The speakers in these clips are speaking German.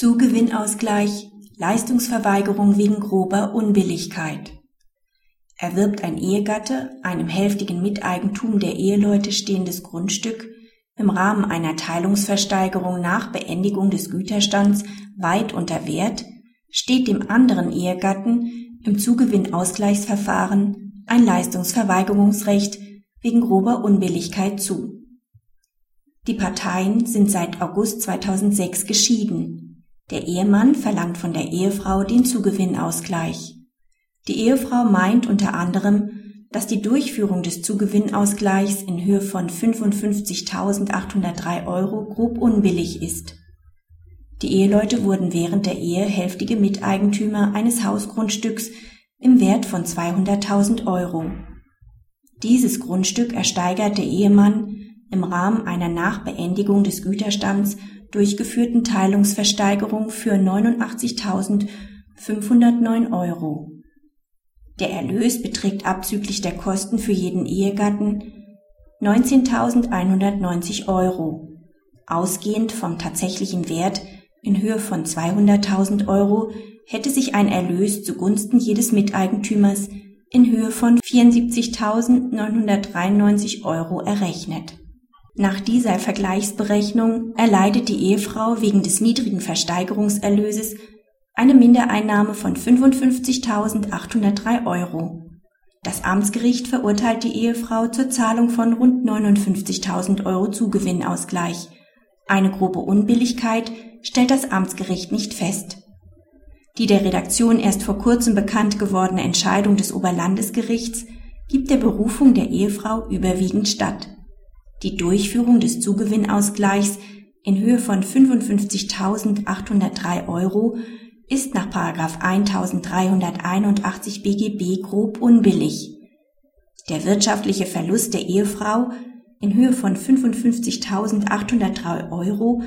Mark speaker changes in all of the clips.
Speaker 1: Zugewinnausgleich, Leistungsverweigerung wegen grober Unbilligkeit. Erwirbt ein Ehegatte einem hälftigen Miteigentum der Eheleute stehendes Grundstück im Rahmen einer Teilungsversteigerung nach Beendigung des Güterstands weit unter Wert, steht dem anderen Ehegatten im Zugewinnausgleichsverfahren ein Leistungsverweigerungsrecht wegen grober Unbilligkeit zu. Die Parteien sind seit August 2006 geschieden. Der Ehemann verlangt von der Ehefrau den Zugewinnausgleich. Die Ehefrau meint unter anderem, dass die Durchführung des Zugewinnausgleichs in Höhe von 55.803 Euro grob unbillig ist. Die Eheleute wurden während der Ehe hälftige Miteigentümer eines Hausgrundstücks im Wert von 200.000 Euro. Dieses Grundstück ersteigert der Ehemann im Rahmen einer Nachbeendigung des Güterstands durchgeführten Teilungsversteigerung für 89.509 Euro. Der Erlös beträgt abzüglich der Kosten für jeden Ehegatten 19.190 Euro. Ausgehend vom tatsächlichen Wert in Höhe von 200.000 Euro hätte sich ein Erlös zugunsten jedes Miteigentümers in Höhe von 74.993 Euro errechnet. Nach dieser Vergleichsberechnung erleidet die Ehefrau wegen des niedrigen Versteigerungserlöses eine Mindereinnahme von 55.803 Euro. Das Amtsgericht verurteilt die Ehefrau zur Zahlung von rund 59.000 Euro Zugewinnausgleich. Eine grobe Unbilligkeit stellt das Amtsgericht nicht fest. Die der Redaktion erst vor kurzem bekannt gewordene Entscheidung des Oberlandesgerichts gibt der Berufung der Ehefrau überwiegend statt. Die Durchführung des Zugewinnausgleichs in Höhe von 55.803 Euro ist nach 1381 BGB grob unbillig. Der wirtschaftliche Verlust der Ehefrau in Höhe von 55.803 Euro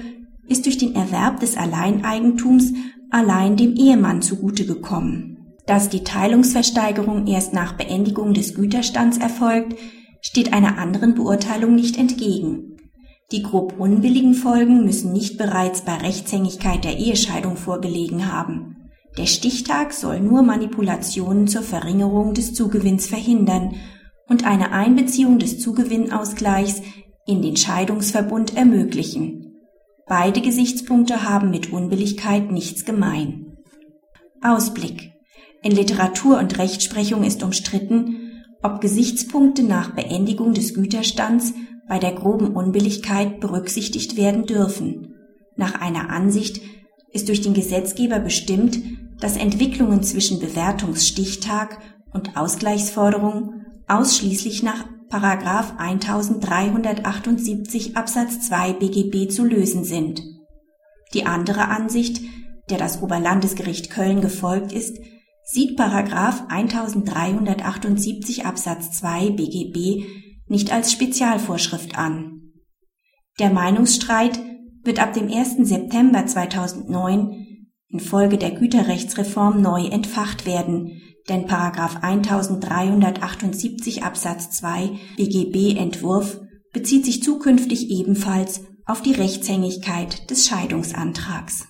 Speaker 1: ist durch den Erwerb des Alleineigentums allein dem Ehemann zugute gekommen. Dass die Teilungsversteigerung erst nach Beendigung des Güterstands erfolgt, steht einer anderen Beurteilung nicht entgegen. Die grob unbilligen Folgen müssen nicht bereits bei Rechtshängigkeit der Ehescheidung vorgelegen haben. Der Stichtag soll nur Manipulationen zur Verringerung des Zugewinns verhindern und eine Einbeziehung des Zugewinnausgleichs in den Scheidungsverbund ermöglichen. Beide Gesichtspunkte haben mit Unbilligkeit nichts gemein. Ausblick. In Literatur und Rechtsprechung ist umstritten, ob Gesichtspunkte nach Beendigung des Güterstands bei der groben Unbilligkeit berücksichtigt werden dürfen. Nach einer Ansicht ist durch den Gesetzgeber bestimmt, dass Entwicklungen zwischen Bewertungsstichtag und Ausgleichsforderung ausschließlich nach 1378 Absatz 2 BGB zu lösen sind. Die andere Ansicht, der das Oberlandesgericht Köln gefolgt ist, sieht Paragraph 1378 Absatz 2 BGB nicht als Spezialvorschrift an. Der Meinungsstreit wird ab dem 1. September 2009 infolge der Güterrechtsreform neu entfacht werden, denn Paragraph 1378 Absatz 2 BGB Entwurf bezieht sich zukünftig ebenfalls auf die Rechtshängigkeit des Scheidungsantrags